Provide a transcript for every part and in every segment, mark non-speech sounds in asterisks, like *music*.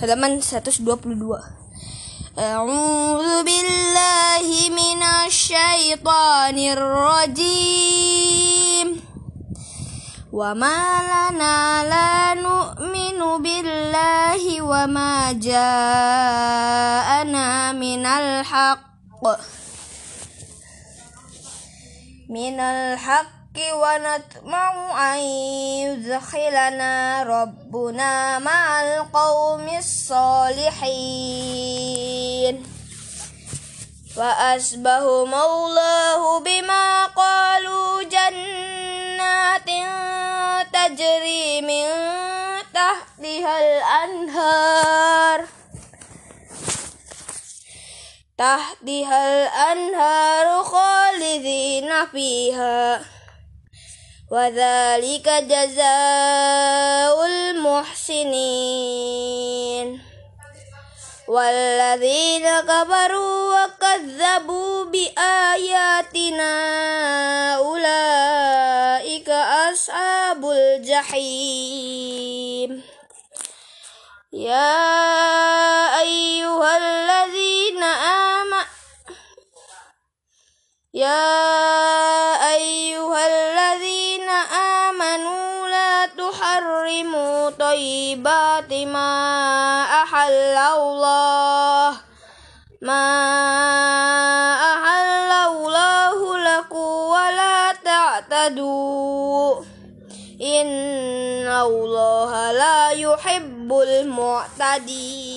halaman 122 أعوذ بالله من الشيطان الرجيم وما لنا لا نؤمن بالله وما جاءنا من الحق من الحق ونطمع أن يدخلنا ربنا مع القوم الصالحين. فأسبهم الله بما قالوا جنات تجري من تحتها الأنهار. تحتها الأنهار خالدين فيها. وذلك جزاء المحسنين. والذين كفروا وكذبوا بآياتنا أولئك أصحاب الجحيم. يا أيها الذين آمنوا يا أيها الذين آمنوا لا تحرموا طيبات ما أحل الله. ما أحل الله لكم ولا تعتدوا. إن الله لا يحب المعتدين.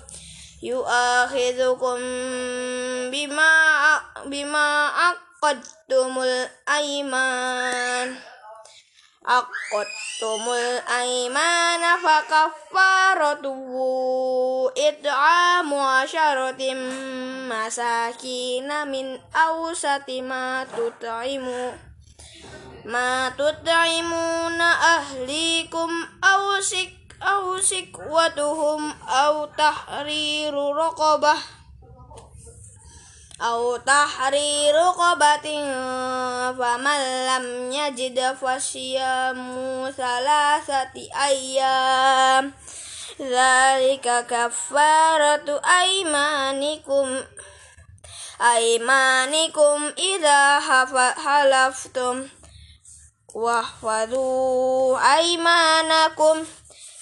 يؤاخذكم بما بما عقدتم الأيمان عقدتم الأيمان فكفارته إطعام عشرة مساكين من أوسط ما تطعمون ما تطعمون أهليكم أو سك أو سكوتهم أو تحرير رقبة أو تحرير رقبة فمن لم يجد فصيام ثلاثة أيام ذلك كفارة أيمانكم أيمانكم إذا حلفتم واحفظوا أيمانكم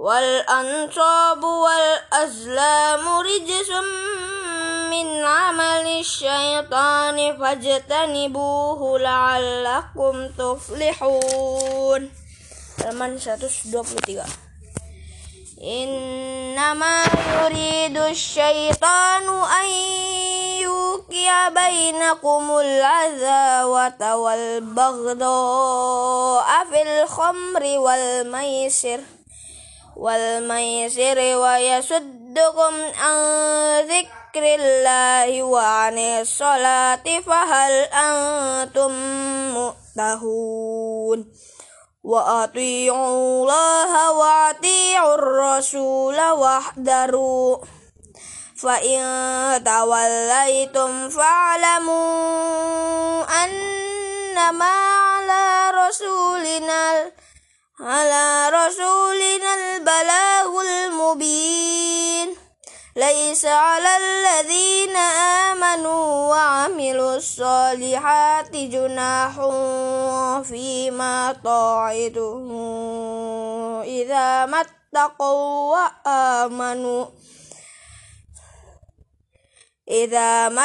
والأنصاب والأزلام رجس من عمل الشيطان فاجتنبوه لعلكم تفلحون. Halaman 123 إنما يريد الشيطان أن يوقع بينكم العداوة والبغضاء في الخمر والميسر. والميسر ويصدكم عن ذكر الله وعن الصلاة فهل أنتم منتهون وأطيعوا الله وأطيعوا الرسول واحذروا. فإن توليتم فاعلموا أنما على رسولنا على رسولنا البلاغ المبين. ليس على الذين آمنوا وعملوا الصالحات جناح فيما طاعته إذا ما اتقوا وآمنوا. إذا ما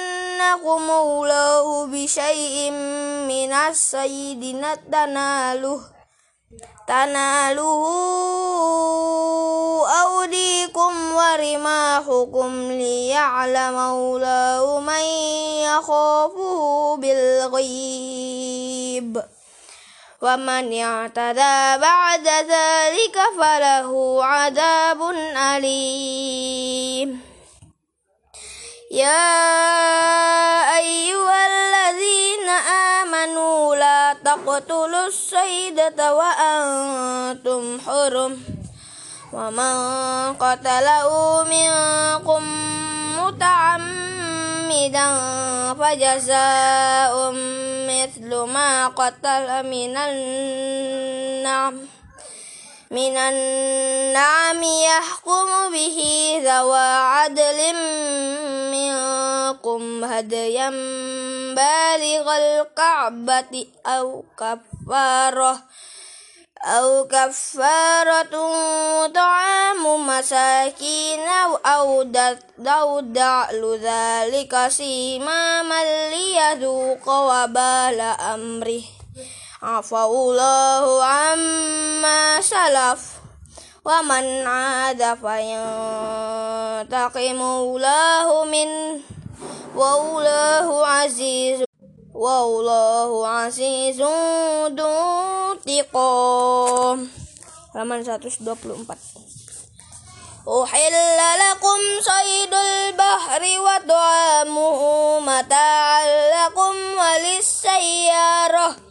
ليبلونكم الله بشيء من الصيد تناله تناله أوديكم ورماحكم ليعلم الله من يخافه بالغيب ومن اعتدى بعد ذلك فله عذاب أليم يا تقتلوا الصيدة وأنتم حرم. ومن قتله منكم متعمدا فجزاء مثل ما قتل من النعم. من النعم يحكم به ذوى عدل منكم هديا بالغ الكعبة أو كفارة أو كفارة طعام مساكين أو دعل ذلك سيماما ليذوق وبال أمره. عفى الله عما سلف ومن عاد فينتقم الله منه والله عزيز والله عزيز ذو انتقام halaman 124 أحل لكم صيد البحر وطعامه متاعا لكم وللسيارة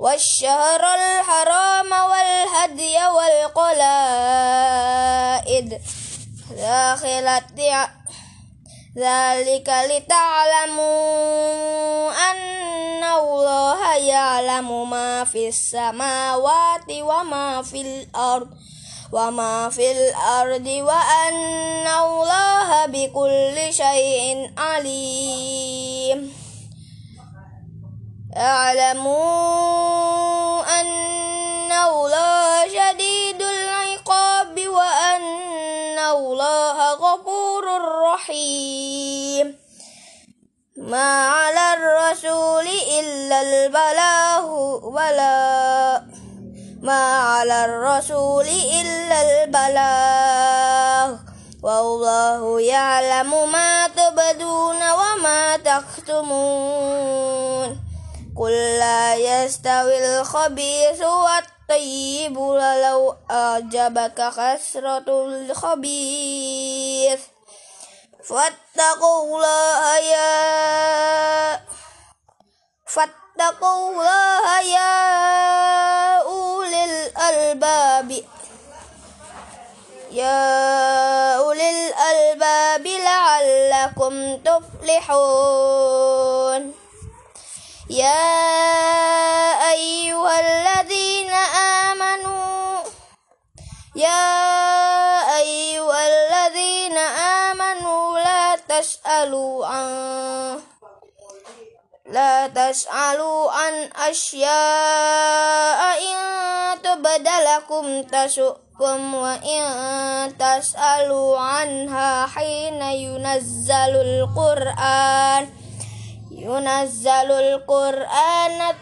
والشهر الحرام والهدي والقلائد. داخلة ذلك لتعلموا أن الله يعلم ما في السماوات وما في الأرض وما في الأرض وأن الله بكل شيء عليم. اعلموا أن الله شديد العقاب وأن الله غفور رحيم. ما على الرسول إلا البلاغ ولا ما على الرسول إلا البلاغ. والله يعلم ما تبدون وما تكتمون. قل لا يستوي الخبيث والطيب ولو أعجبك كثرة الخبيث. فاتقوا الله يا فاتقوا الله يا أولي الألباب. يا أولي الألباب لعلكم تفلحون. يا أيها الذين آمنوا يا أيها الذين آمنوا لا تسألوا عن لا تسألوا عن أشياء. إن تبد لكم تسؤكم وإن تسألوا عنها حين ينزل القرآن. ينزل القرآن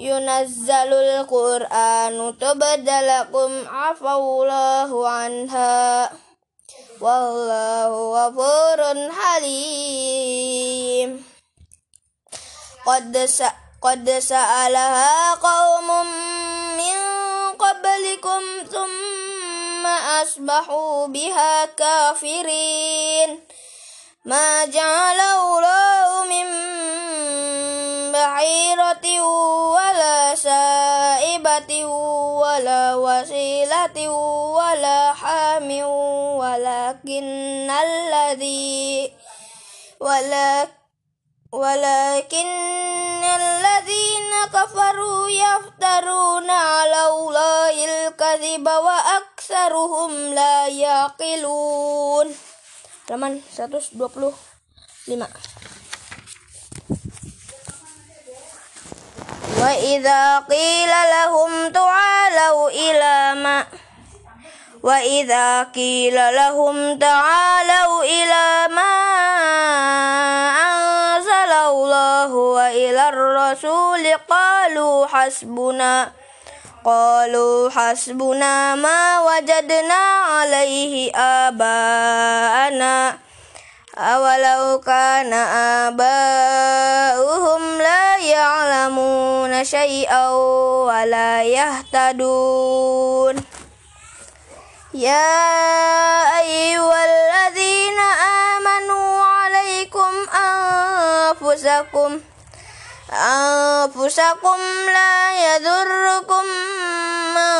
ينزل القرآن تبد لكم عفى الله عنها والله غفور حليم قد قد سألها قوم من قبلكم ثم ثم أصبحوا بها كافرين ما جعل الله من بعيرة ولا سائبة ولا وسيلة ولا حام ولكن الذي ولكن ولكن الذين كفروا يفترون على الله الكذب وأكثرهم لا يعقلون. Halaman 125 وإذا قيل لهم تعالوا إلى ما وإذا قيل لهم تعالوا إلى ما أنزل الله وإلى الرسول قالوا حسبنا قالوا حسبنا ما وجدنا عليه آباءنا. أولو كان آباؤهم لا يعلمون شيئا ولا يهتدون. يا أيها الذين آمنوا عليكم أنفسكم أنفسكم لا يضركم من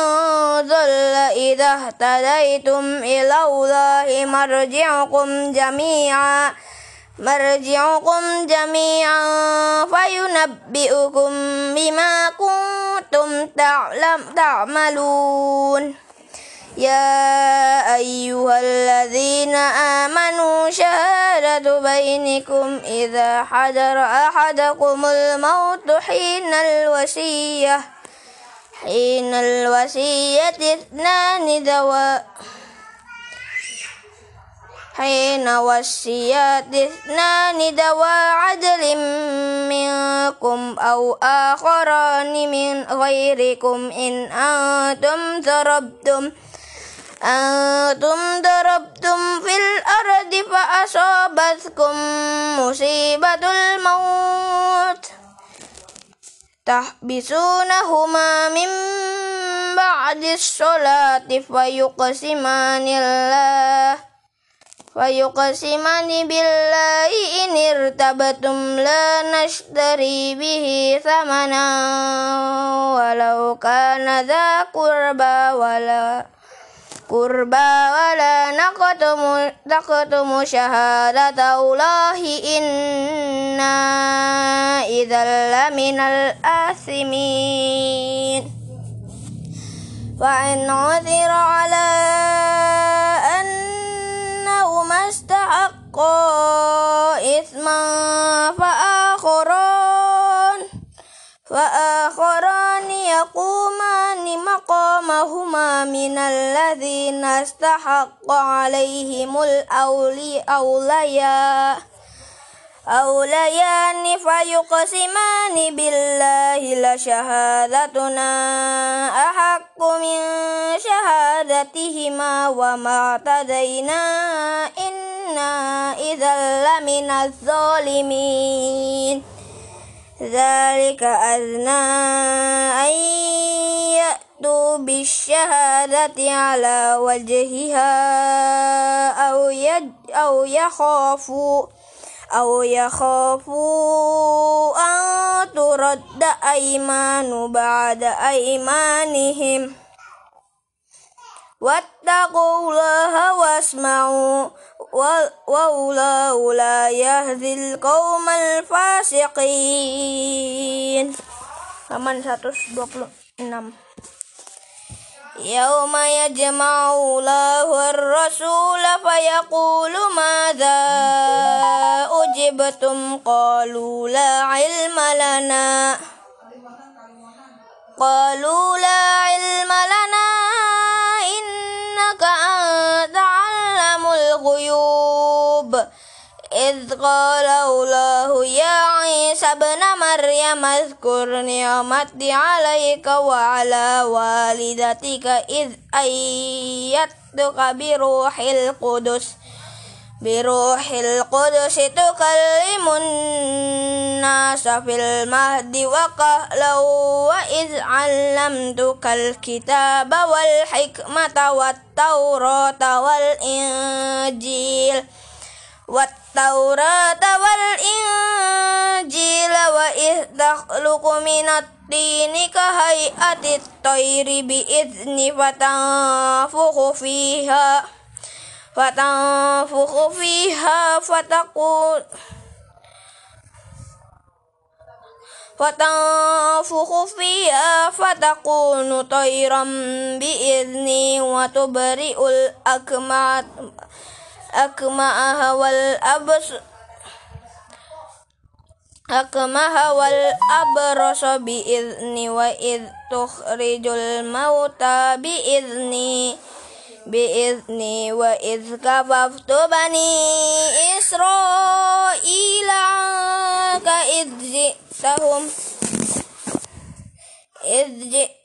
ضل إذا اهتديتم إلى الله. مرجعكم جميعا مرجعكم جميعا فينبئكم بما كنتم تعلم تعملون. يا أيها الذين آمنوا شهادة بينكم إذا حضر أحدكم الموت حين الوصية حين الوصية اثنان ذوى حين وصيات اثنان ذوى عدل منكم أو آخران من غيركم إن أنتم ضربتم أنتم ضربتم في الأرض فأصابتكم مصيبة الموت. تحبسونهما من بعد الصلاة فيقسمان الله. فيقسمان بالله إن ارتبتم لا نشتري به ثمنا. ولو كان ذا قربى ولا قربى ولا نقتم نقتم شهادة الله. إنا إذا لمن الآثمين. فإن عثر على أنهما استحقا إثما فآخران فآخران يقومان مقامهما من الذين استحق عليهم الأولياء أوليان فيقسمان بالله لشهادتنا. أحق من شهادتهما وما اعتدينا. إنا إذا لمن الظالمين. ذلك أدنى أن يأتوا بالشهادة على وجهها أو يد أو يخافوا أو يخافوا أن ترد أيمان بعد أيمانهم. واتقوا الله واسمعوا والله لا يهدي القوم الفاسقين halaman 126 يوم يجمع الله الرسول فيقول ماذا أجبتم قالوا لا علم لنا قالوا لا علم لنا إذ قال الله يا عيسى ابن مريم اذكر نعمتي عليك وعلى والدتك إذ أيدتك بروح القدس بروح القدس تكلم الناس في المهد وقهلا وإذ علمتك الكتاب والحكمة والتوراة والإنجيل والتوراة والإنجيل وإذ تخلق من الطين كهيئة الطير بإذن فتنفخ فيها فتنفخ فيها فتقول فتنفخ فيها فتكون طيرا بإذني وتبرئ الأكمع أكمعها والأبص أكمها والأبرص بإذني وإذ تخرج الموتى بإذني بإذني وإذ كففت بني إسرائيل عنك إذ جئتهم إذ جئتهم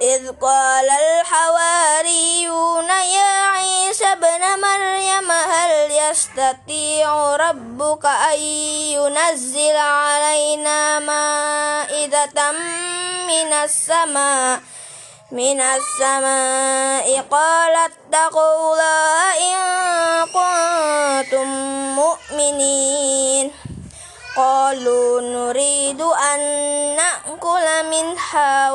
إذ قال الحواريون يا عيسى ابن مريم هل يستطيع ربك أن ينزل علينا مائدة من السماء من السماء؟ قال اتقوا الله إن كنتم مؤمنين. قالوا نريد أن نأكل منها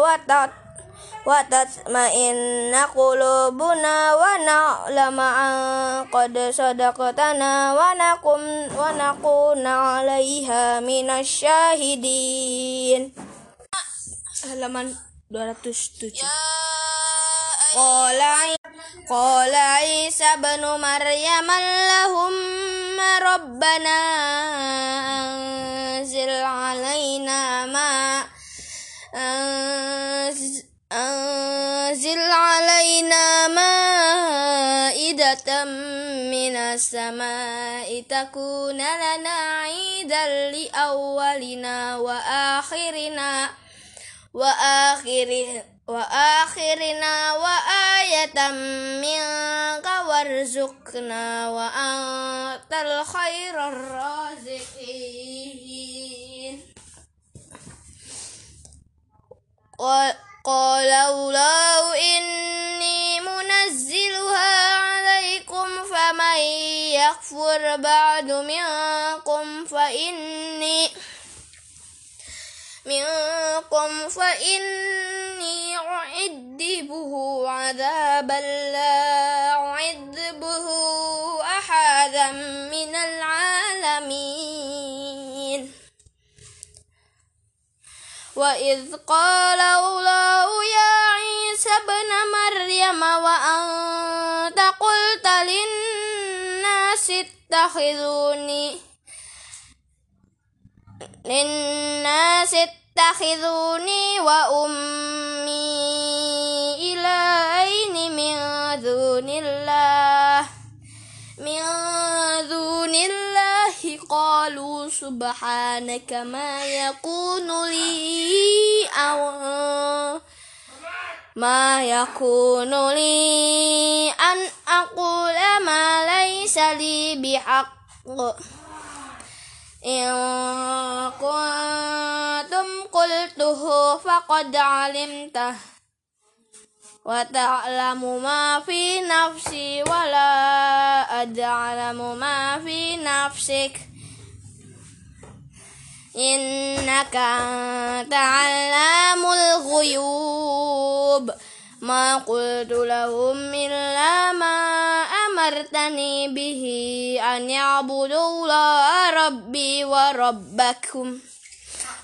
wa tatma'inna qulubuna wa na'lama an qad sadaqtana wa nakum wa nakuna 'alaiha minasyahidin halaman 207 Qala ya Qala Isa bin Maryam Allahumma Rabbana anzil alaina ma anzil أنزل علينا مائدة من السماء تكون لنا عيدا لأولنا وآخرنا وآخر وآخرنا وآية منك وارزقنا وأنت الخير الرازقين. قال الله إني منزلها عليكم فمن يغفر بعد منكم فإني منكم فإني أعذبه عذابا لا أعذبه أحدا من وإذ قال الله يا عيسى ابن مريم وأنت قلت للناس اتخذوني للناس اتخذوني وأمي إلهين من دون الله من دون الله قالوا سبحانك ما يكون لي أو ما يكون لي أن أقول ما ليس لي بحق إن كنتم قلته فقد علمته وتعلم ما في نفسي ولا أعلم ما في نفسك إنك أنت علام الغيوب ما قلت لهم إلا ما أمرتني به أن يعبدوا الله ربي وربكم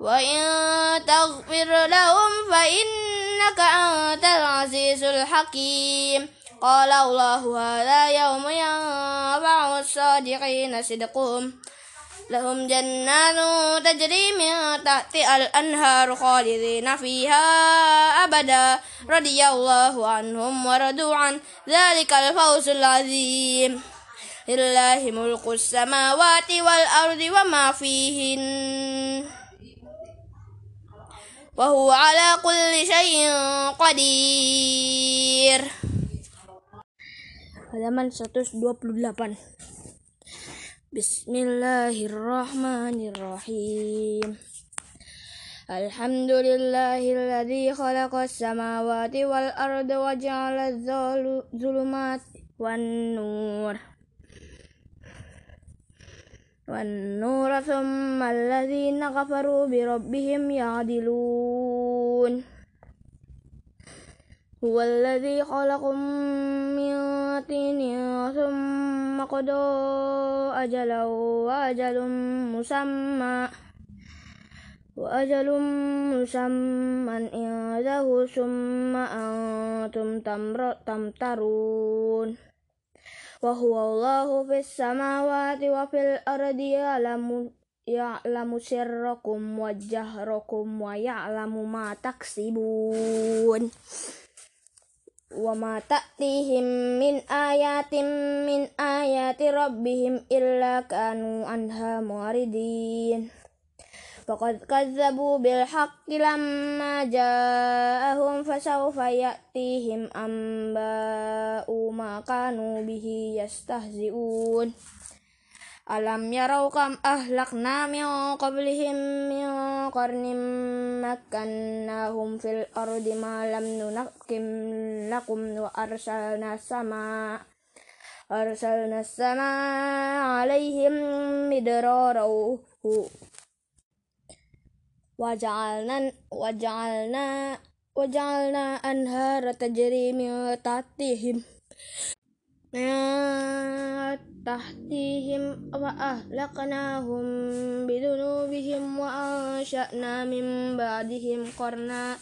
وإن تغفر لهم فإنك أنت العزيز الحكيم. قال الله هذا يوم ينفع الصادقين صدقهم. لهم جنات تجري من تحت الأنهار خالدين فيها أبدا. رضي الله عنهم ورضوا عن ذلك الفوز العظيم. لله ملك السماوات والأرض وما فيهن. وهو على كل شيء قدير halaman 128 Bismillahirrahmanirrahim Alhamdulillahilladzi khalaqas samawati wal arda wa ja'ala zulumati wan nur والنور ثم الذين كفروا بربهم يعدلون. هو الذي خلقكم من طين ثم قضى أجلا وأجل مسمى وأجل مسمى عنده ثم أنتم تمترون. وهو الله في السماوات وفي الأرض يعلم يعلم سركم وجهركم ويعلم ما تكسبون وما تأتيهم من آيات من آيات ربهم إلا كانوا عنها معرضين فقد كذبوا بالحق لما جاءهم فسوف يأتيهم أنباء ما كانوا به يستهزئون. ألم يروا كم أهلكنا من قبلهم من قرن مكناهم في الأرض ما لم ننقم لكم وأرسلنا السماء أرسلنا السماء عليهم مدرارا Wajalna, wajalna, wajalna anhara tajri min tahtihim. Tahtihim wa ahlaknahum bidunubihim wa ansha'na min ba'dihim qarna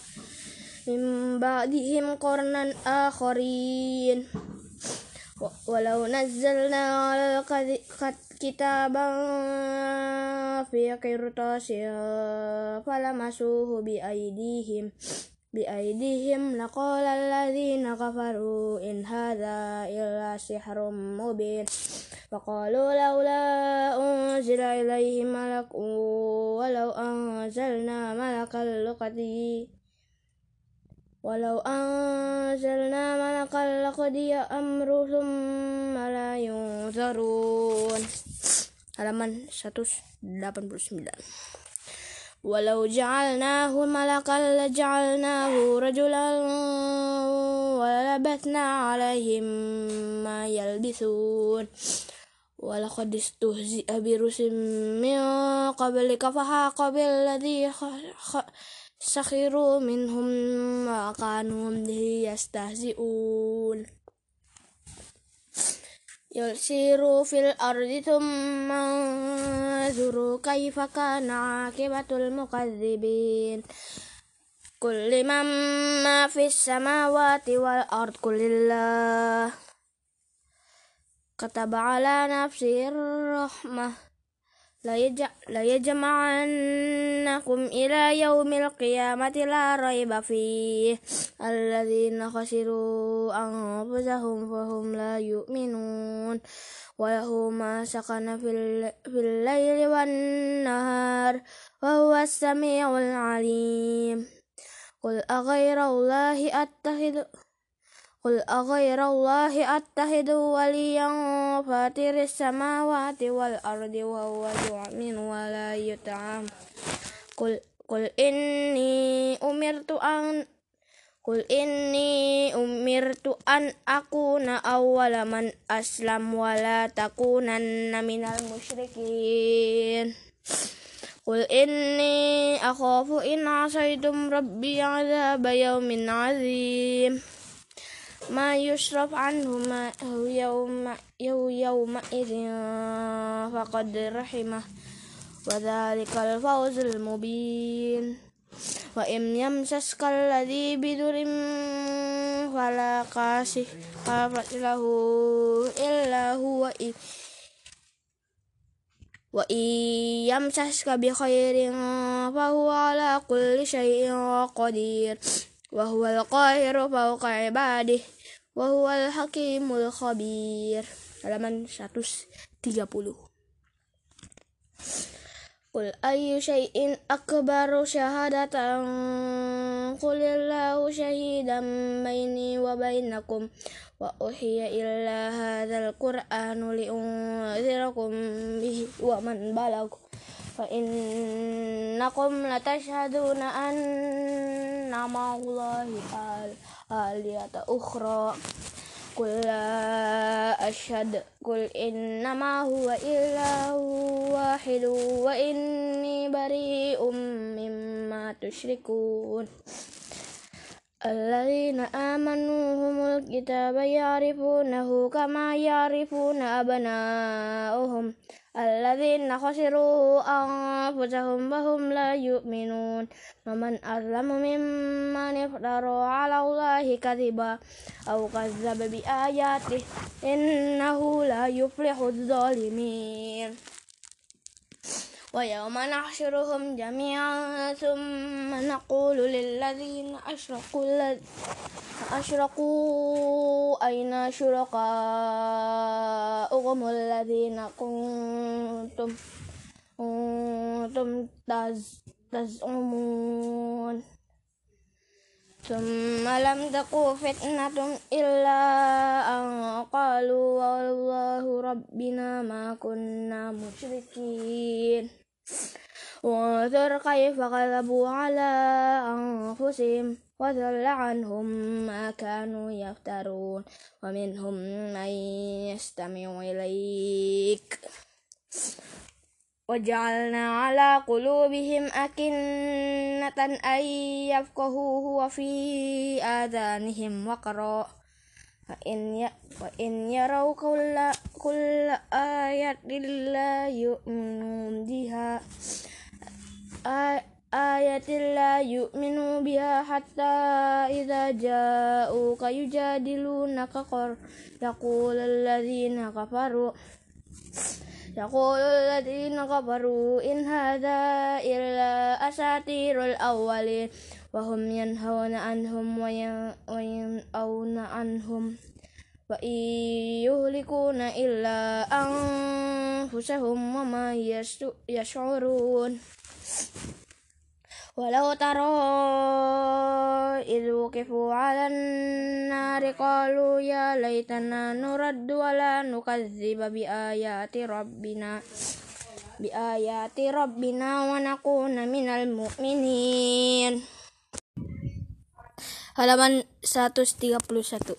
min ba'dihim qarnan akharin. Walau nazzalna 'alal كتابا في قرطاس فلمسوه بأيديهم *sniffs* بأيديهم لقال الذين كفروا إن هذا إلا سحر مبين *sniffs* فقالوا لولا أنزل إليه ملك ولو أنزلنا ملكا لقضي *sniffs* ولو أنزلنا ملكا لقضي أمر ثم لا ينظرون halaman 189 Walau ja'alnahu malakan laja'alnahu rajulan walabatna alaihim ma yalbisun Walaqad istuhzi'a birusim min qablika fahaqa billadhi sakhiru minhum ma kanu bihi yastahzi'un يسيروا في الأرض ثم انظروا كيف كان عاقبة المكذبين كل من ما في السماوات والأرض كل الله كتب على نفسه الرحمة ليجمعنكم إلى يوم القيامة لا ريب فيه. الذين خسروا أنفسهم فهم لا يؤمنون. وله ما سكن في الليل والنهار وهو السميع العليم. قل أغير الله أتخذ قل أغير الله أتخذ وليا فاتر السماوات والأرض وهو يؤمن ولا يطعم قل قل إني أمرت أن قل إني أمرت أن أكون أول من أسلم ولا تكونن من المشركين. قل إني أخاف إن عصيتم ربي عذاب يوم عظيم. ما يشرف عنه ما يوم يومئذ فقد رحمه. وذلك الفوز المبين. وإن يمسسك الذي بدر فلا كاشف له إلا هو. وإن يمسسك بخير فهو على كل شيء قدير. وهو القاهر فوق عباده. وهو الحكيم الخبير halaman 130 قل أي شيء أكبر شهادة قل الله شهيدا بيني وبينكم وأوحي إلى هذا القرآن لأنذركم به ومن بلغ فإنكم لتشهدون أن مع الله آلهة أخرى. قل لا أشهد. قل إنما هو إله واحد وإني بريء مما تشركون. الذين آمنوا هم الكتاب يعرفونه كما يعرفون أبناءهم الذين خسروا أنفسهم وهم لا يؤمنون. ومن أظلم ممن افترى على الله كذبا أو كذب بآياته إنه لا يفلح الظالمين. ويوم نحشرهم جميعا ثم نقول للذين أشركوا أشركوا أين شركاؤهم الذين كنتم كنتم تزعمون. ثم لم تكن فتنة إلا أن قالوا والله ربنا ما كنا مشركين. وانظر كيف غلبوا على أنفسهم وضل عنهم ما كانوا يفترون. ومنهم من يستمع إليك. وجعلنا على قلوبهم أكنة أن يفقهوه وفي آذانهم وقرا. وإن, وإن يروا كل, كل آية لا يؤمنون بها آية لا يؤمنوا بها حتى إذا جاءوك يجادلونك يقول الذين كفروا. يقول الذين كفروا إن هذا إلا أساطير الأولين وهم ينهون عنهم وينأون عنهم. وإن يهلكون إلا أنفسهم وما يشعرون. ولو ترى إذ وقفوا على النار قالوا يا ليتنا نرد ولا نكذب بآيات ربنا بآيات ربنا ونكون من المؤمنين halaman 131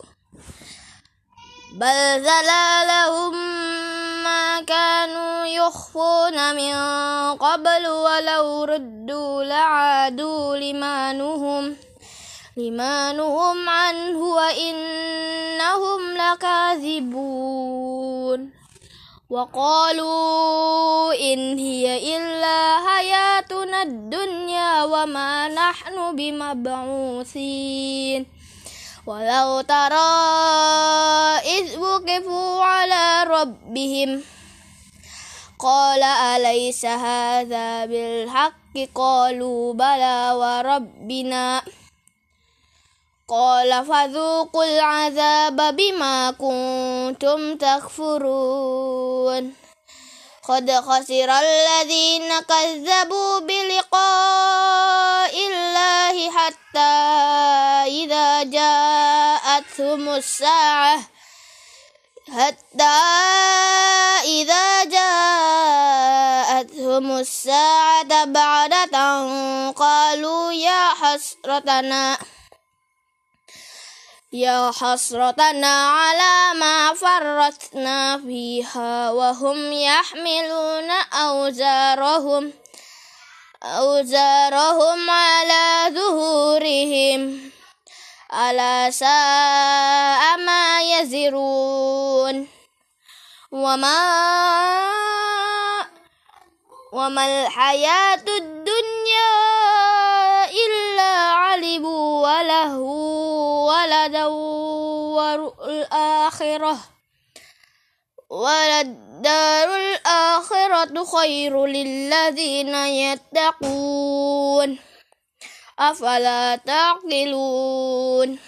بل زلالهم ما كانوا يخفون من قبل ولو ردوا لعادوا لما نهم لما نهم عنه وإنهم لكاذبون. وقالوا إن هي إلا حياتنا الدنيا وما نحن بمبعوثين. ولو ترى إذ وقفوا على ربهم قال أليس هذا بالحق؟ قالوا بلى وربنا. قال فذوقوا العذاب بما كنتم تكفرون. قد خسر الذين كذبوا بلقاء الله حتى إذا جاءتهم الساعة حتى إذا جاءتهم الساعة بعدة قالوا يا حسرتنا. يا حسرتنا على ما فرطنا فيها وهم يحملون أوزارهم أوزارهم على ظهورهم ألا ساء ما يزرون. وما وما الحياة الدنيا علب وله ولدور الآخرة وللدار الآخرة خير للذين يتقون. أفلا تعقلون؟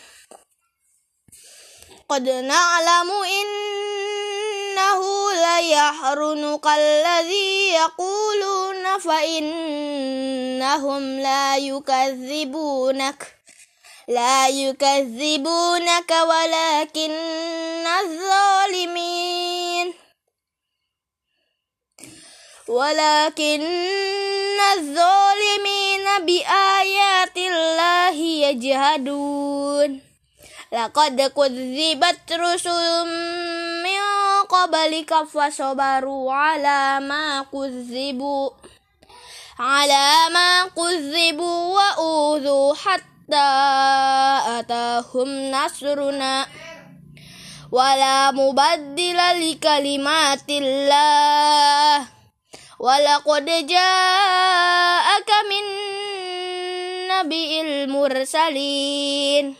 قد نعلم إنه ليحرنك الذي يقولون فإنهم لا يكذبونك لا يكذبونك ولكن الظالمين ولكن الظالمين بآيات الله يجهدون لقد كذبت رسل من قبلك فصبروا على ما كذبوا على ما كذبوا وأوذوا حتى أتاهم نصرنا ولا مبدل لكلمات الله ولقد جاءك من نبي المرسلين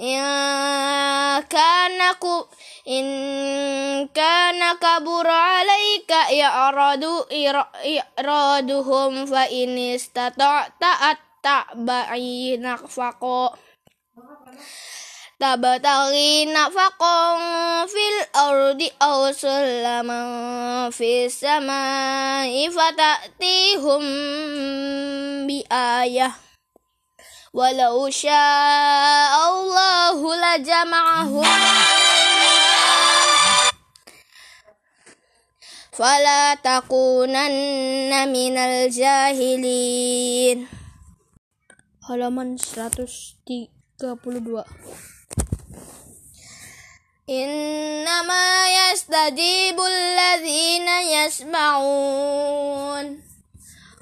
إن كان إن كان كبر عليك إعراض إعراضهم فإن استطعت أتبعي نفقا تبتغي نفقا في الأرض أو سلما في السماء فتأتيهم بآية ولو شاء الله لجمعهم فلا تكونن من الجاهلين halaman 132 إنما يستجيب الذين يسمعون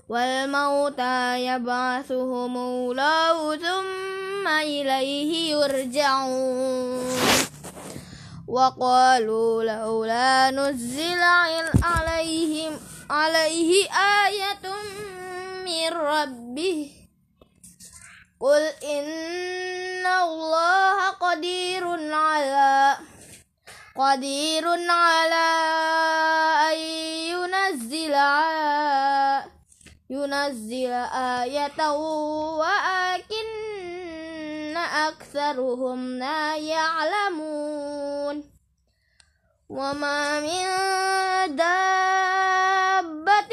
والموتى يبعثهم الله ثم إليه يرجعون وقالوا لولا نزل عليهم عليه آية من ربه. قل إن الله قدير على قدير على أن ينزل ينزل آية ولكن أكثرهم لا يعلمون. وما من دابة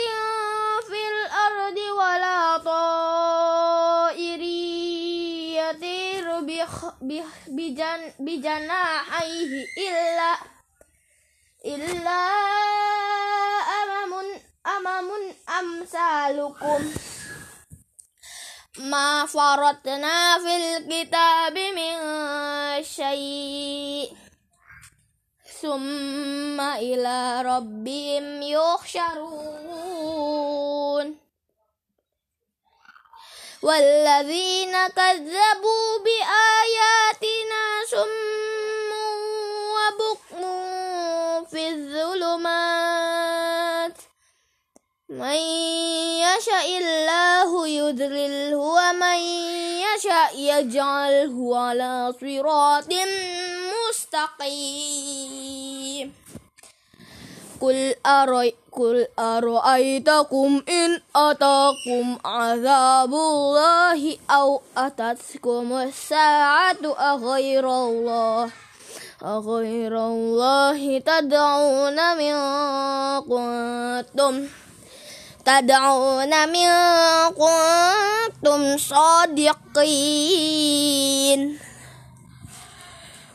في الأرض ولا طائر يطير بجن بجناحيه إلا إلا أمم أمم أمثالكم. ما فرطنا في الكتاب من شيء ثم إلى ربهم يحشرون. والذين كذبوا بآياتنا سم وبكم في الظلمات. من يشاء الله يذلله ومن يشاء يجعله على صراط مستقيم قل أرأي قل أرأيتكم إن أتاكم عذاب الله أو أتتكم الساعة أغير الله؟ أغير الله تدعون من كنتم تدعون من كنتم صادقين.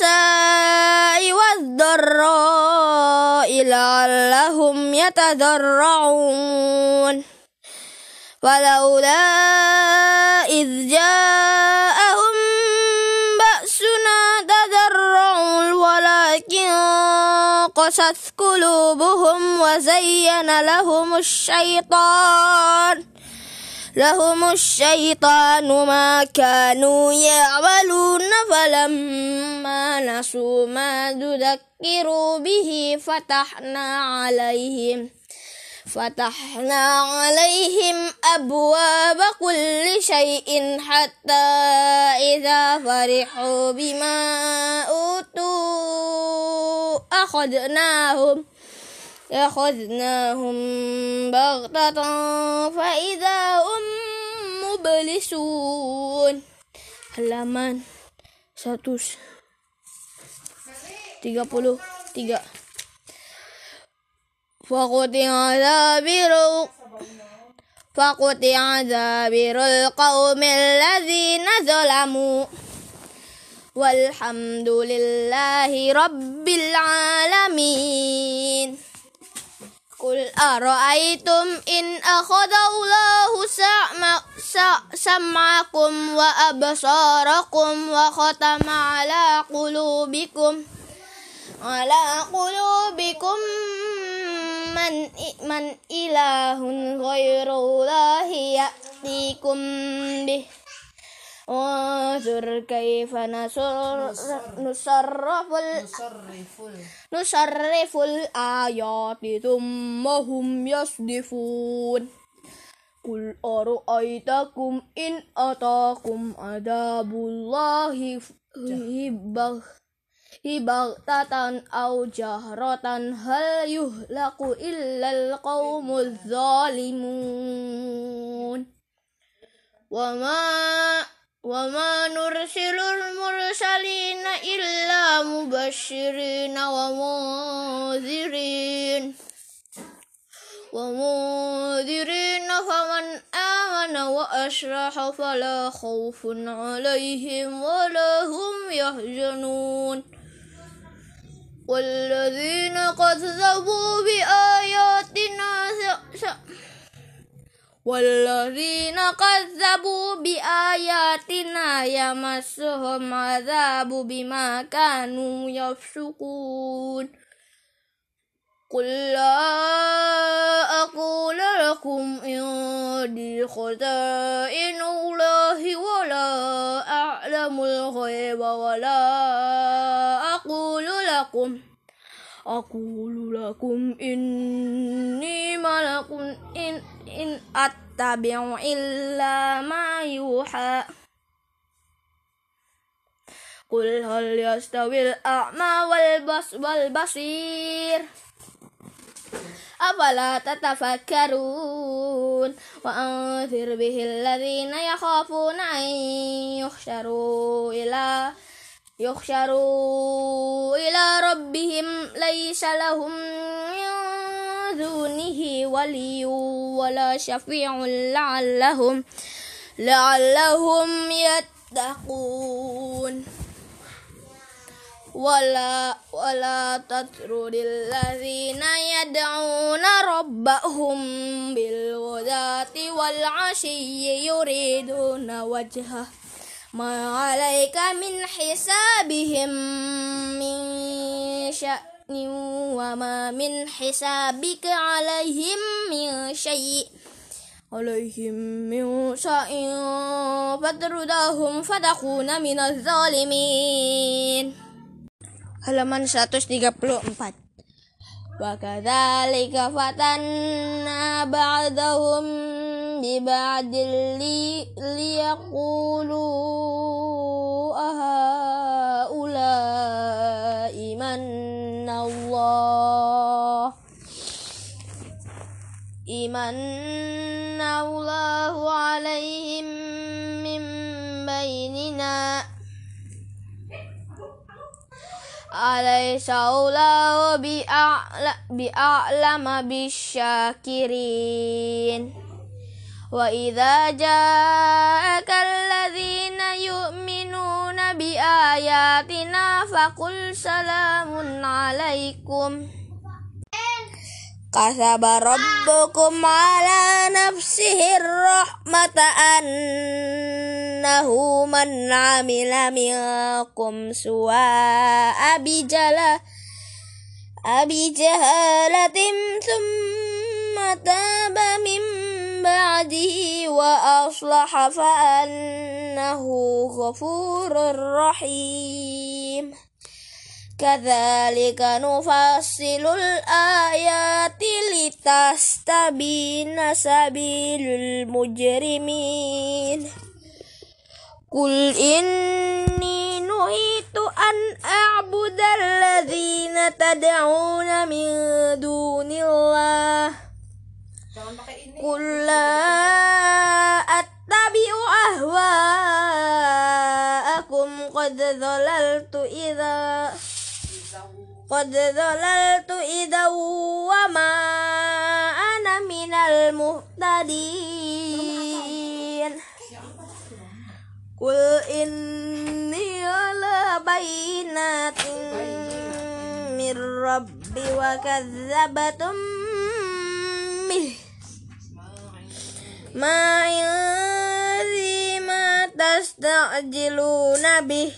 بالبأساء والضراء لعلهم يتضرعون فلولا إذ جاءهم بأسنا تضرعوا ولكن قست قلوبهم وزين لهم الشيطان. لهم الشيطان ما كانوا يعملون فلما نسوا ما ذكروا به فتحنا عليهم فتحنا عليهم أبواب كل شيء حتى إذا فرحوا بما أوتوا أخذناهم أخذناهم بغتة فإذا هم مبلسون. halaman 133 فقطع دابر فقطع دابر القوم الذين ظلموا. والحمد لله رب العالمين. قل أرأيتم إن أخذ الله سمعكم وأبصاركم وختم على قلوبكم على قلوبكم من من إله غير الله يأتيكم به انظر كيف نصرف نصرف الآيات ثم هم يصدفون قل أرأيتكم إن أتاكم عذاب الله بغتة أو جهرة هل يهلك إلا القوم الظالمون وما وما نرسل المرسلين إلا مبشرين ومنذرين ومنذرين فمن آمن وأشرح فلا خوف عليهم ولا هم يحزنون والذين كذبوا بآياتنا والذين كذبوا بآياتنا يمسهم عذاب بما كانوا يفسقون. قل لا أقول لكم عندي خزائن الله ولا أعلم الغيب ولا أقول لكم أقول لكم إني ملك إن, إن أتبع إلا ما يوحى. قل هل يستوي الأعمى والبصير؟ أفلا تتفكرون؟ وأنذر به الذين يخافون أن يحشروا إلى يحشروا إلى ربهم ليس لهم من دونه ولي ولا شفيع لعلهم لعلهم يتقون ولا ولا تطرد الذين يدعون ربهم بالغداة والعشي يريدون وجهه ما عليك من حسابهم من شأن وما من حسابك عليهم من شيء. عليهم من شيء فتردهم فتكون من الظالمين. Halaman 134 وكذلك فتنا بعضهم ببعد لي ليقولوا أهؤلاء من الله إمن الله عليهم من بيننا أليس الله بأعلم بالشاكرين وإذا جاءك الذين يؤمنون بآياتنا فقل سلام عليكم كتب ربكم على نفسه الرحمة أنه من عمل منكم سواء بجهالة بجهالة ثم تاب من بعده وأصلح فأنه غفور رحيم. كذلك نفصل الآيات لتستبين سبيل المجرمين. قل إني نهيت أن أعبد الذين تدعون من دون الله. قل لا أتبع أهواءكم قد ضللت إذا قد ضللت إذا وما أنا من المهتدين قل إني على بينات من ربي وكذبتم به ما عندي ما تستعجلون به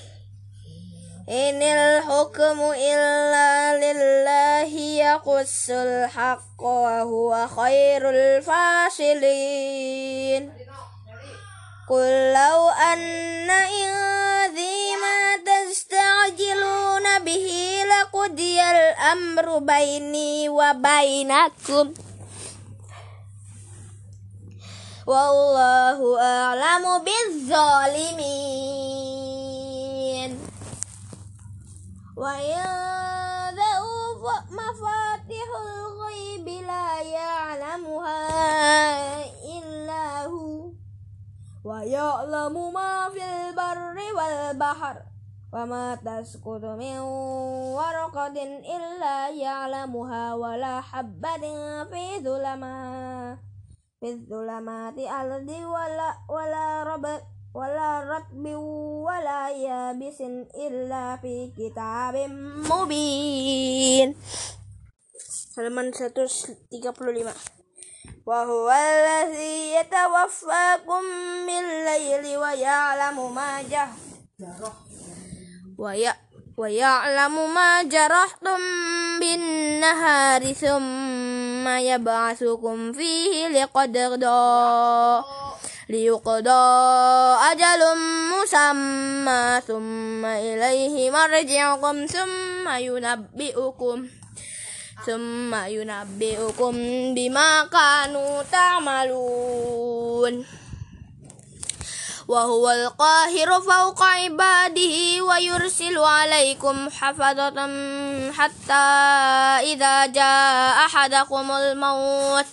إن الحكم إلا لله يقص الحق وهو خير الفاصلين قل لو أن عندي ما تستعجلون به لقضي الأمر بيني وبينكم والله أعلم بالظالمين. وعنده مفاتيح الغيب لا يعلمها إلا هو ويعلم ما في البر والبحر وما تسقط من ورقة إلا يعلمها ولا حبة في ظلمات في الظلمات الأرض ولا ولا رب ولا رطب ولا يابس إلا في كتاب مبين halaman 135 وهو الذي يتوفاكم بالليل ويعلم ما جهر ويعلم ما جرحتم بالنهار ثم يبعثكم فيه لقدر ليقضى أجل مسمى ثم إليه مرجعكم ثم ينبئكم ثم ينبئكم بما كانوا تعملون وهو القاهر فوق عباده ويرسل عليكم حفظة حتى إذا جاء أحدكم الموت.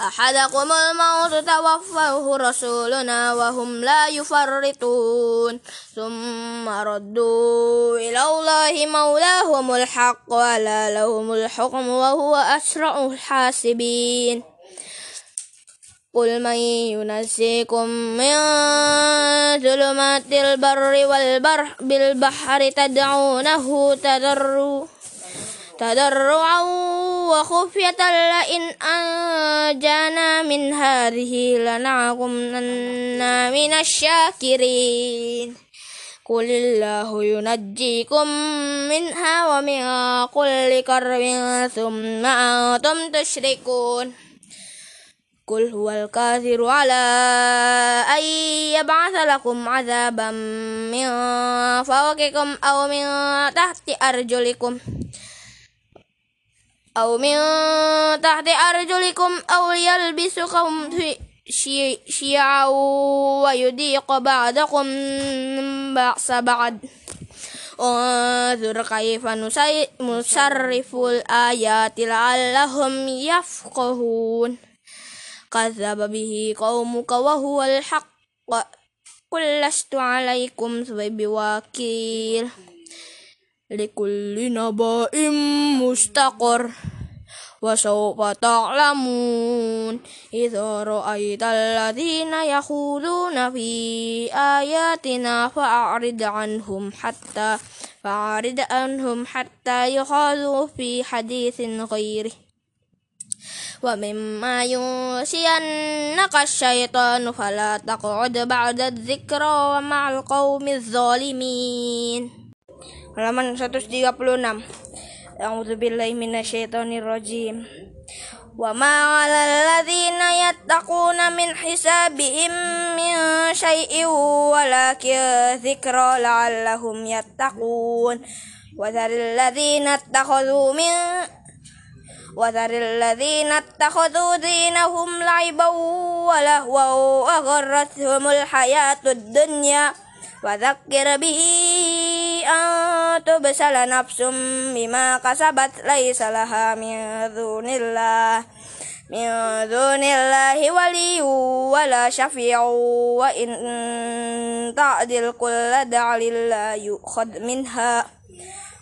أحدكم الموت توفاه رسولنا وهم لا يفرطون. ثم ردوا إلى الله مولاهم الحق ولا لهم الحكم وهو أسرع الحاسبين. قل من ينسيكم من ظلمات البر والبر بالبحر تدعونه تضروا تضرعا وخفية لئن أنجانا من هذه لنكونن من الشاكرين. قل الله ينجيكم منها ومن كل كرب ثم أنتم تشركون. قل هو القادر على أن يبعث لكم عذابا من فوقكم أو من تحت أرجلكم أو من تحت أرجلكم أو يلبسكم شيعا ويذيق بعضكم بأس بعض. انظر كيف نصرف الآيات لعلهم يفقهون. كذب به قومك وهو الحق. قل لست عليكم بوكيل لكل نبأ مستقر وسوف تعلمون. إذا رأيت الذين يخوضون في آياتنا فأعرض عنهم حتى فأعرض عنهم حتى يخاذوا في حديث غيره. ومما ينسينك الشيطان فلا تقعد بعد الذكرى ومع القوم الظالمين. Halaman 136 أعوذ بالله من الشيطان الرجيم وما على الذين يتقون من حسابهم من شيء ولكن ذكرى لعلهم يتقون وذر الذين اتخذوا من وذر الذين اتخذوا دينهم لعبا ولهوا وغرتهم الحياة الدنيا. وذكر به أن تبسل نفس بما كسبت ليس لها من دون الله. من دون الله ولي ولا شفيع. وإن تعدل كل دعل لا يؤخذ منها.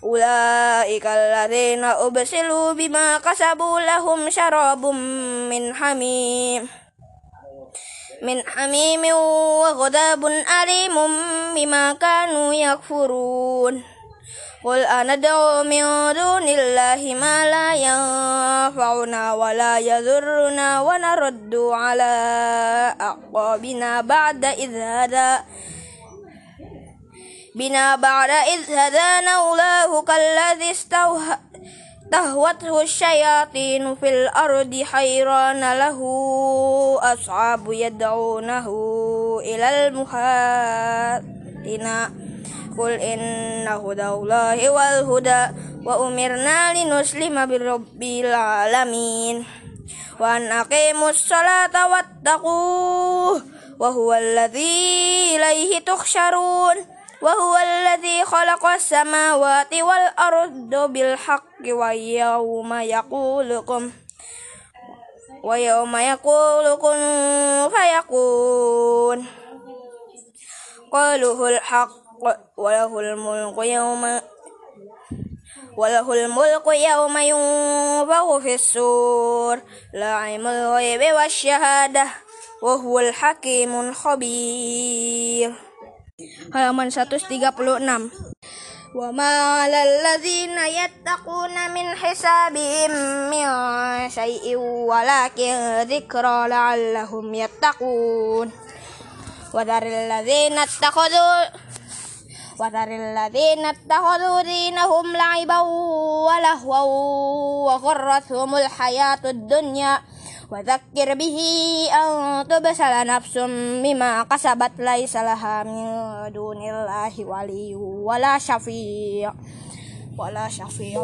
أولئك الذين أبسلوا بما كسبوا لهم شراب من حميم من حميم وغضب أليم بما كانوا يكفرون. قل أندعو من دون الله ما لا ينفعنا ولا يضرنا ونرد على أعقابنا بعد إذ هدى. بنا بعد إذ هدانا الله كالذي استوهى تهوته الشياطين في الأرض حيران له أصحاب يدعونه إلى المهاتنا قل إن هدى الله والهدى وأمرنا لنسلم برب العالمين. وأن أقيموا الصلاة واتقوه وهو الذي إليه تخشرون وهو الذي خلق السماوات والأرض بالحق ويوم يقولكم ويوم يقول كن فيكون قوله الحق وله الملك يوم وله الملك يوم ينفخ في السور لا علم الغيب والشهادة وهو الحكيم الخبير. Halaman 136 وما على الذين يتقون من حسابهم من شيء ولكن ذكرى لعلهم يتقون وذر الذين اتخذوا وذر الذين اتخذوا دينهم لعبا ولهوا وغرتهم الحياة الدنيا وذكر به أن تبسل نفس بما كسبت ليس لها من دون الله ولي ولا شفيع ولا شفيع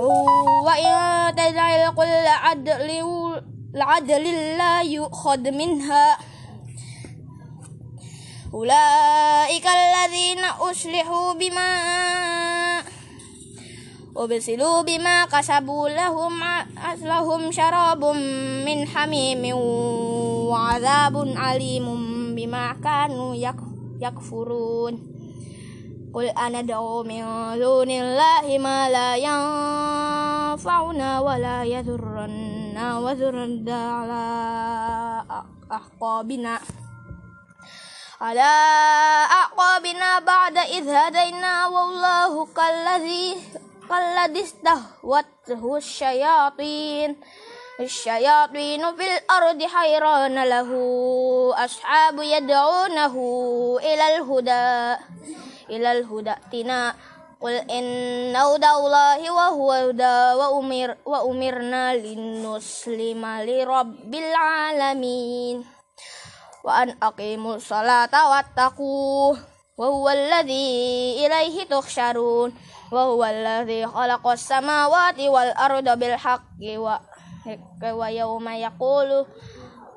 وإن تدعي كل عدل العدل لا يؤخذ منها أولئك الذين أصلحوا بما وبسلوا بما كسبوا لهم لهم شراب من حميم وعذاب عليم بما كانوا يكفرون قل أنا دعو من دون الله ما لا ينفعنا ولا يضرنا وذرنا على أعقابنا على أعقابنا بعد إذ هدينا والله كالذي كالذي استهوته الشياطين الشياطين في الأرض حيران له أصحاب يدعونه إلى الهدى إلى الهدى ائتنا قل إن هدى الله وهو هدى وأمر وأمرنا لنسلم لرب العالمين وأن أقيموا الصلاة واتقوه وهو الذي إليه تحشرون. وهو الذي خلق السماوات والأرض بالحق ويوم يقول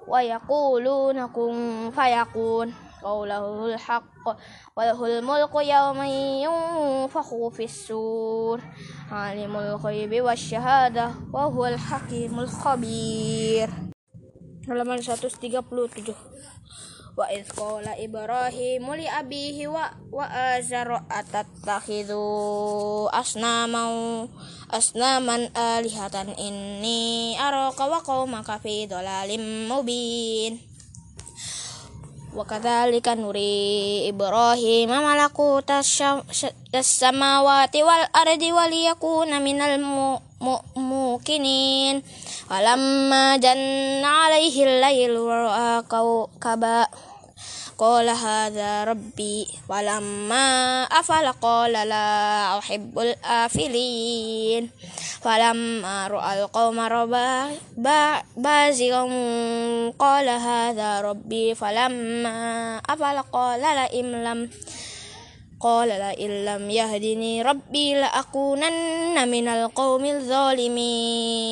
ويقولون كن فيكون. قوله الحق وله الملك يوم ينفخ في السور عالم الغيب والشهادة وهو الحكيم الخبير. halaman 137 وإذ قال إبراهيم لأبيه وآزر أتتخذوا أصناما أصناما آلهة إني أراك وقومك في ضلال مبين وكذلك نري إبراهيم ملكوت السماوات والأرض وليكون من الموقنين فلما جن عليه الليل ورأى كوكبا قال هذا ربي ولما أفل قال لا أحب الآفلين فلما رأى القوم ربا بازغا قال هذا ربي فلما أفل قال لئن لم قال لئن لم يهدني ربي لأكونن من القوم الظالمين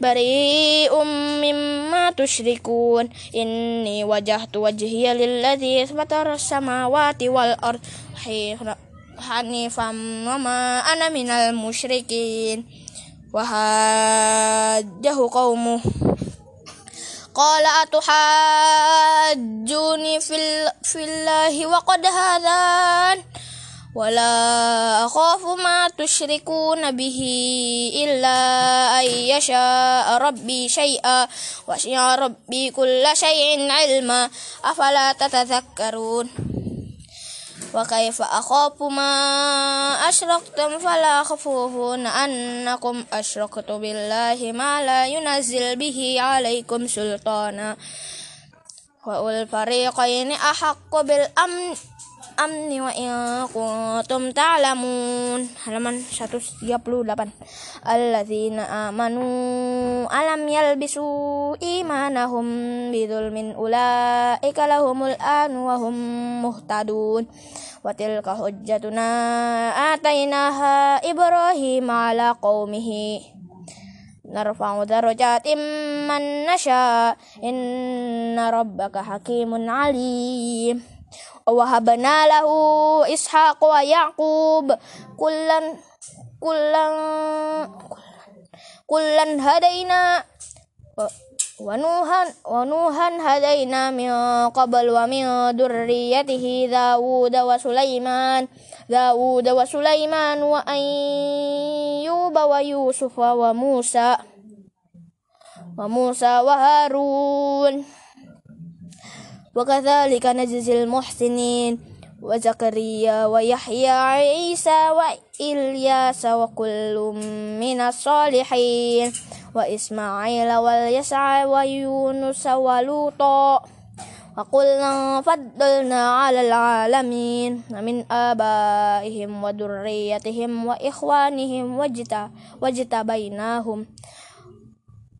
بريء مما تشركون إني وجهت وجهي للذي فطر السماوات والأرض حنيفا وما أنا من المشركين وهاجه قومه قال أتحاجوني في الله وقد هذان ولا أخاف ما تشركون به إلا أن يشاء ربي شيئا وسع ربي كل شيء علما. أفلا تتذكرون؟ وكيف أخاف ما أشركتم فلا خفوفون أنكم أشركتم بالله ما لا ينزل به عليكم سلطانا. وأولي الفريقين أحق بالأمن. Amni wa in kuntum ta'lamun. Halaman 138 alladzina amanu alam yalbisu imanahum bidzulmin ulaika lahumul an wa hum muhtadun. Wa tilka hujjatuna atainaha ibrahim ala qaumihi. Narfa'u darajatin man nasha. Inna rabbaka hakimun alim wahabna lahu ishaq wa Kulan Kulan kullan kullan hadaina wa nuhan wa nuhan hadaina min qabl wa min durriyatihi daud sulaiman daud wa sulaiman wa ayyub wa yusuf wa musa wa musa wa harun وكذلك نجزي المحسنين وزكريا ويحيى عيسى وإلياس وكل من الصالحين وإسماعيل واليسع ويونس ولوطا وقلنا فضلنا على العالمين من آبائهم وذريتهم وإخوانهم واجتبيناهم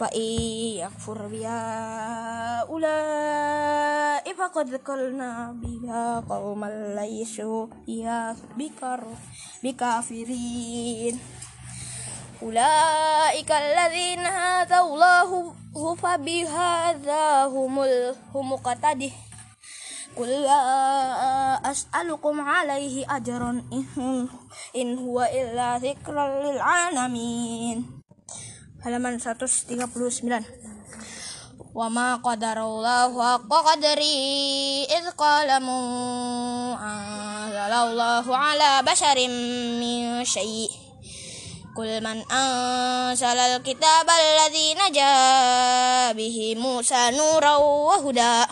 فإن يكفر بها أولئك فقد ذكرنا بها قوما ليسوا بها بكافرين. أولئك الذين هدى الله فبهذا هم هم مقتده قل لا أسألكم عليه أجرا إن هو إلا ذكر للعالمين. Halaman 139 wa ma qadarallahu haqqa qadri id qala anzalallahu ala basharin min syai' Kul man anzalal kitab alladhi naja bihi Musa nuran wa huda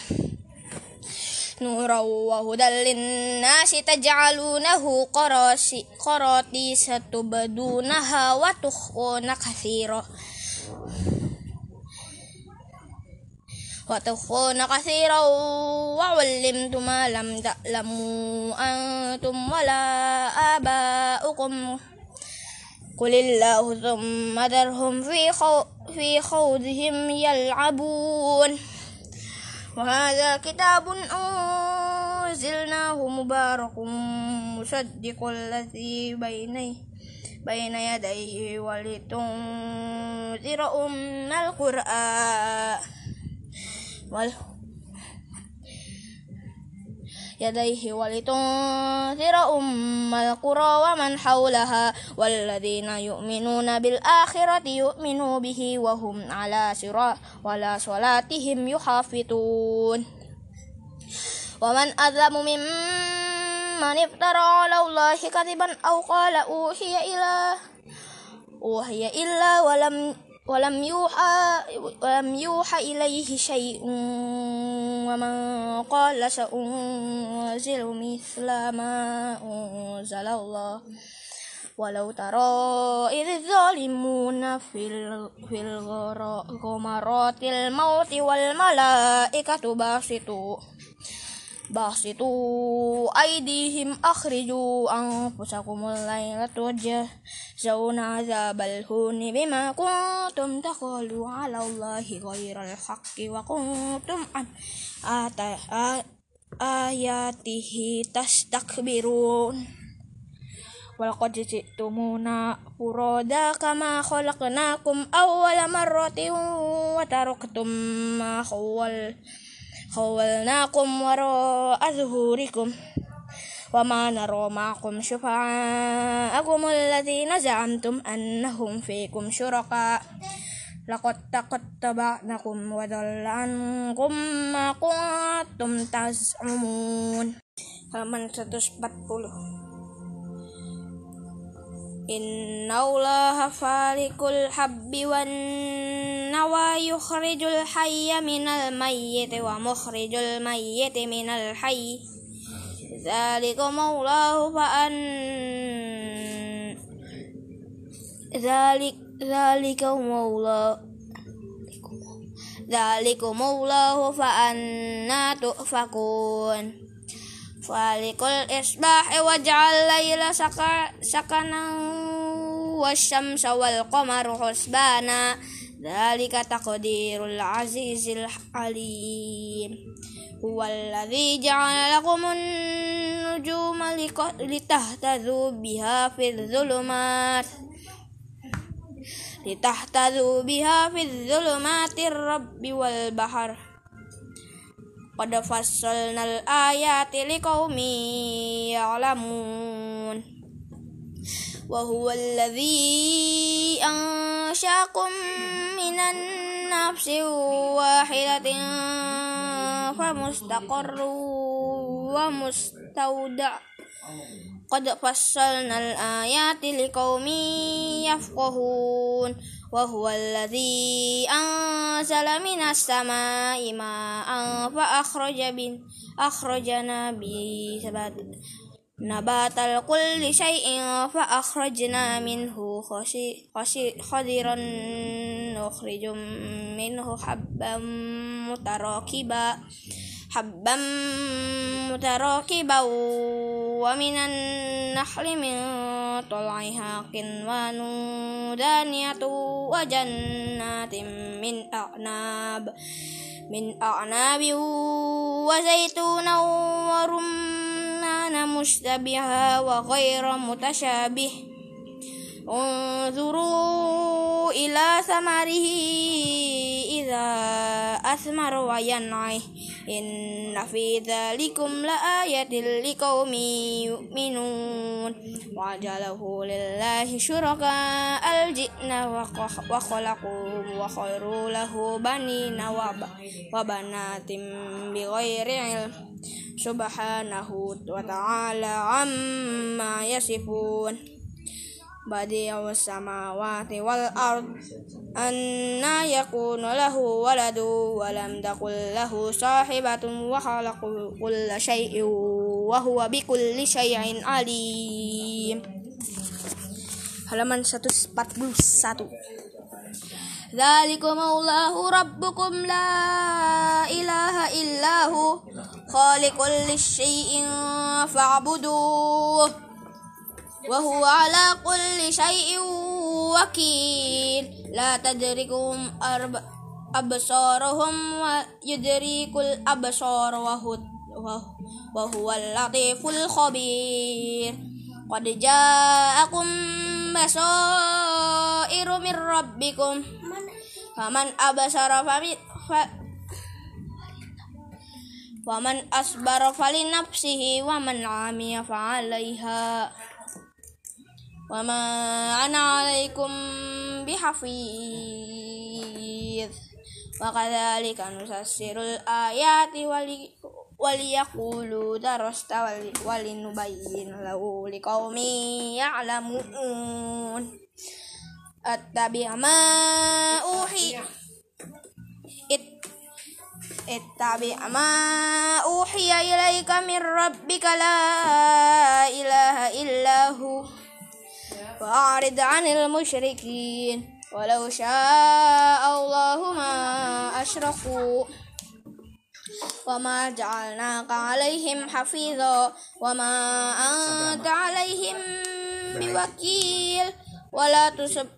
نورا وهدى للناس تجعلونه قراطيس تبدونها وتخفون كثيرا. وتخفون كثيرا وعلمتم ما لم تعلموا أنتم ولا آباؤكم. قل الله ثم ذرهم في, في خوضهم يلعبون. وهذا كتاب أنزلناه مبارك مصدق الذي بين بين يديه ولتنذر أم القرآن. يديه ولتنذر أم القرى ومن حولها والذين يؤمنون بالآخرة يؤمنوا به وهم على سرا ولا صلاتهم يحافظون. ومن أظلم ممن افترى على الله كذبا أو قال أوحي إلى أوحي إلا ولم ولم يوحى ولم يوحى إليه شيء ومن قال سأنزل مثل ما أنزل الله. ولو ترى إذ الظالمون في الغمرات الموت والملائكة باسطوا باسطوا أيديهم أخرجوا أنفسكم الليلة تجزون عذاب الهون بما كنتم تقولوا على الله غير الحق وكنتم عن آياته تستكبرون ولقد جئتمونا فرادا كما خلقناكم أول مرة وتركتم ما خول خولناكم وراء ظهوركم وما نرى معكم شفعاءكم الذين زعمتم أنهم فيكم شركاء. لقد تقطبعنكم وضل عنكم ما كنتم تزعمون. halaman 140 إن الله فارق الحب والنوى يخرج الحي من الميت ومخرج الميت من الحي ذلكم الله فأن ذلك ذلكم الله ذلكم الله فأنا تؤفكون فالكل إصباح واجعل الليل سكنا والشمس والقمر حسبانا. ذلك تقدير العزيز العليم هو الذي جعل لكم النجوم لتهتدوا بها في الظلمات لتهتدوا بها في الظلمات الرب والبحر. Qad fassalnal ayati liqaumin ya'lamun. Wa huwa alladhi ansha'akum minan nafsi wahidatin famustaqarru wa mustauda Qad fassalnal ayati liqaumin yafqahun وهو الذي أنزل من السماء ماء فأخرج بن أخرجنا به نبات كل شيء فأخرجنا منه خضرا نخرج منه حبا متراكبا حبا متراكبا ومن النحل من طلعها قنوان دانية وجنات من أعناب من أعناب وزيتونا ورمان مشتبها وغير متشابه. انظروا إلى ثمره إذا أثمر وينعي إن في ذلكم لآية لقوم يؤمنون وجعله لله شركاء الجن وخلقوا وخيروا له بنين وبنات بغير علم سبحانه وتعالى عما يصفون بديع السماوات والأرض أنا يكون له ولد ولم تكن له صاحبة وخلق كل شيء وهو بكل شيء عليم. Halaman 141 ذلكم الله ربكم لا إله إلا هو خالق كل شيء فاعبدوه وهو على كل شيء وكيل لا تدركهم أرب أبصارهم ويدرك الأبصار وهو, وهو اللطيف الخبير قد جاءكم بصائر من ربكم فمن أبصر فمن أصبر فلنفسه ومن عمي فعليها وما أنا عليكم بحفيظ وكذلك نسسر الآيات وليقولوا درست ولنبين له لقوم يعلمون اتبع ما أوحي اتبع ما أوحي إليك من ربك لا إله إلا هو وأعرض عن المشركين ولو شاء الله ما أشركوا وما جعلناك عليهم حفيظا وما أنت عليهم بوكيل. ولا تسب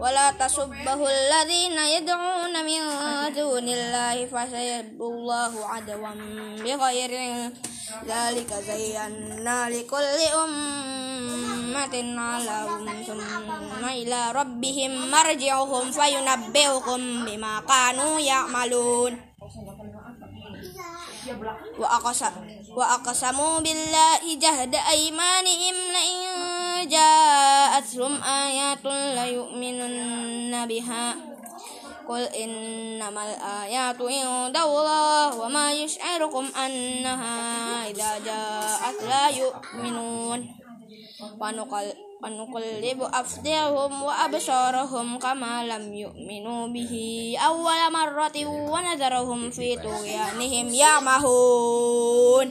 ولا تسبه الذين يدعون من دون الله فسيب الله عدوا بغير ذلك زينا لكل أمة على ثم إلى ربهم مرجعهم فينبئهم بما كانوا يعملون. وأقسموا بالله جهد أيمانهم لئن جاءتهم آيات ليؤمنن بها. قل إنما الآيات عند الله وما يشعركم أنها إذا جاءت لا يؤمنون. ونقل ونقلب أفداهم وأبصارهم كما لم يؤمنوا به أول مرة ونذرهم في طغيانهم يعمهون.